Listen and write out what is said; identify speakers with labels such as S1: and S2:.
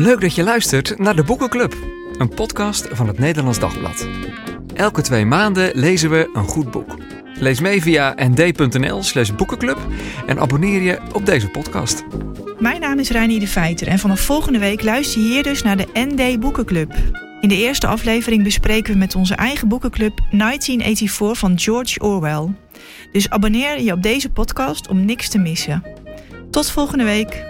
S1: Leuk dat je luistert naar de Boekenclub, een podcast van het Nederlands Dagblad. Elke twee maanden lezen we een goed boek. Lees mee via nd.nl/slash boekenclub en abonneer je op deze podcast.
S2: Mijn naam is Reinier de Feiter en vanaf volgende week luister je hier dus naar de ND Boekenclub. In de eerste aflevering bespreken we met onze eigen boekenclub 1984 van George Orwell. Dus abonneer je op deze podcast om niks te missen. Tot volgende week.